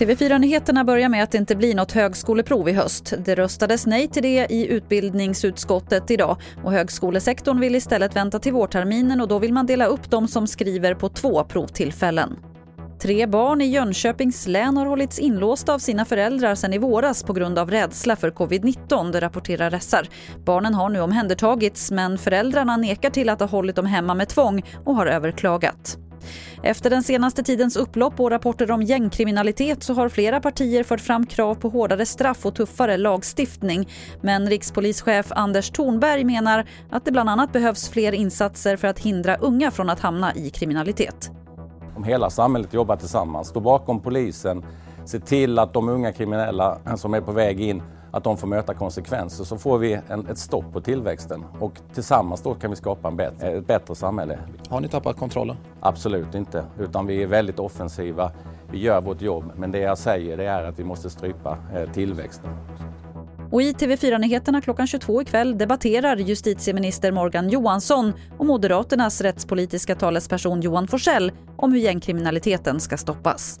TV4-nyheterna börjar med att det inte blir något högskoleprov i höst. Det röstades nej till det i utbildningsutskottet idag och högskolesektorn vill istället vänta till vårterminen och då vill man dela upp de som skriver på två provtillfällen. Tre barn i Jönköpings län har hållits inlåsta av sina föräldrar sedan i våras på grund av rädsla för covid-19, det rapporterar SR. Barnen har nu omhändertagits men föräldrarna nekar till att ha hållit dem hemma med tvång och har överklagat. Efter den senaste tidens upplopp och rapporter om gängkriminalitet så har flera partier fört fram krav på hårdare straff och tuffare lagstiftning. Men rikspolischef Anders Thornberg menar att det bland annat behövs fler insatser för att hindra unga från att hamna i kriminalitet. Om hela samhället jobbar tillsammans, står bakom polisen, ser till att de unga kriminella som är på väg in att de får möta konsekvenser så får vi en, ett stopp på tillväxten och tillsammans då kan vi skapa en bättre, ett bättre samhälle. Har ni tappat kontrollen? Absolut inte, utan vi är väldigt offensiva. Vi gör vårt jobb, men det jag säger det är att vi måste strypa eh, tillväxten. Och i TV4-nyheterna klockan 22 ikväll debatterar justitieminister Morgan Johansson och Moderaternas rättspolitiska talesperson Johan Forsell om hur gängkriminaliteten ska stoppas.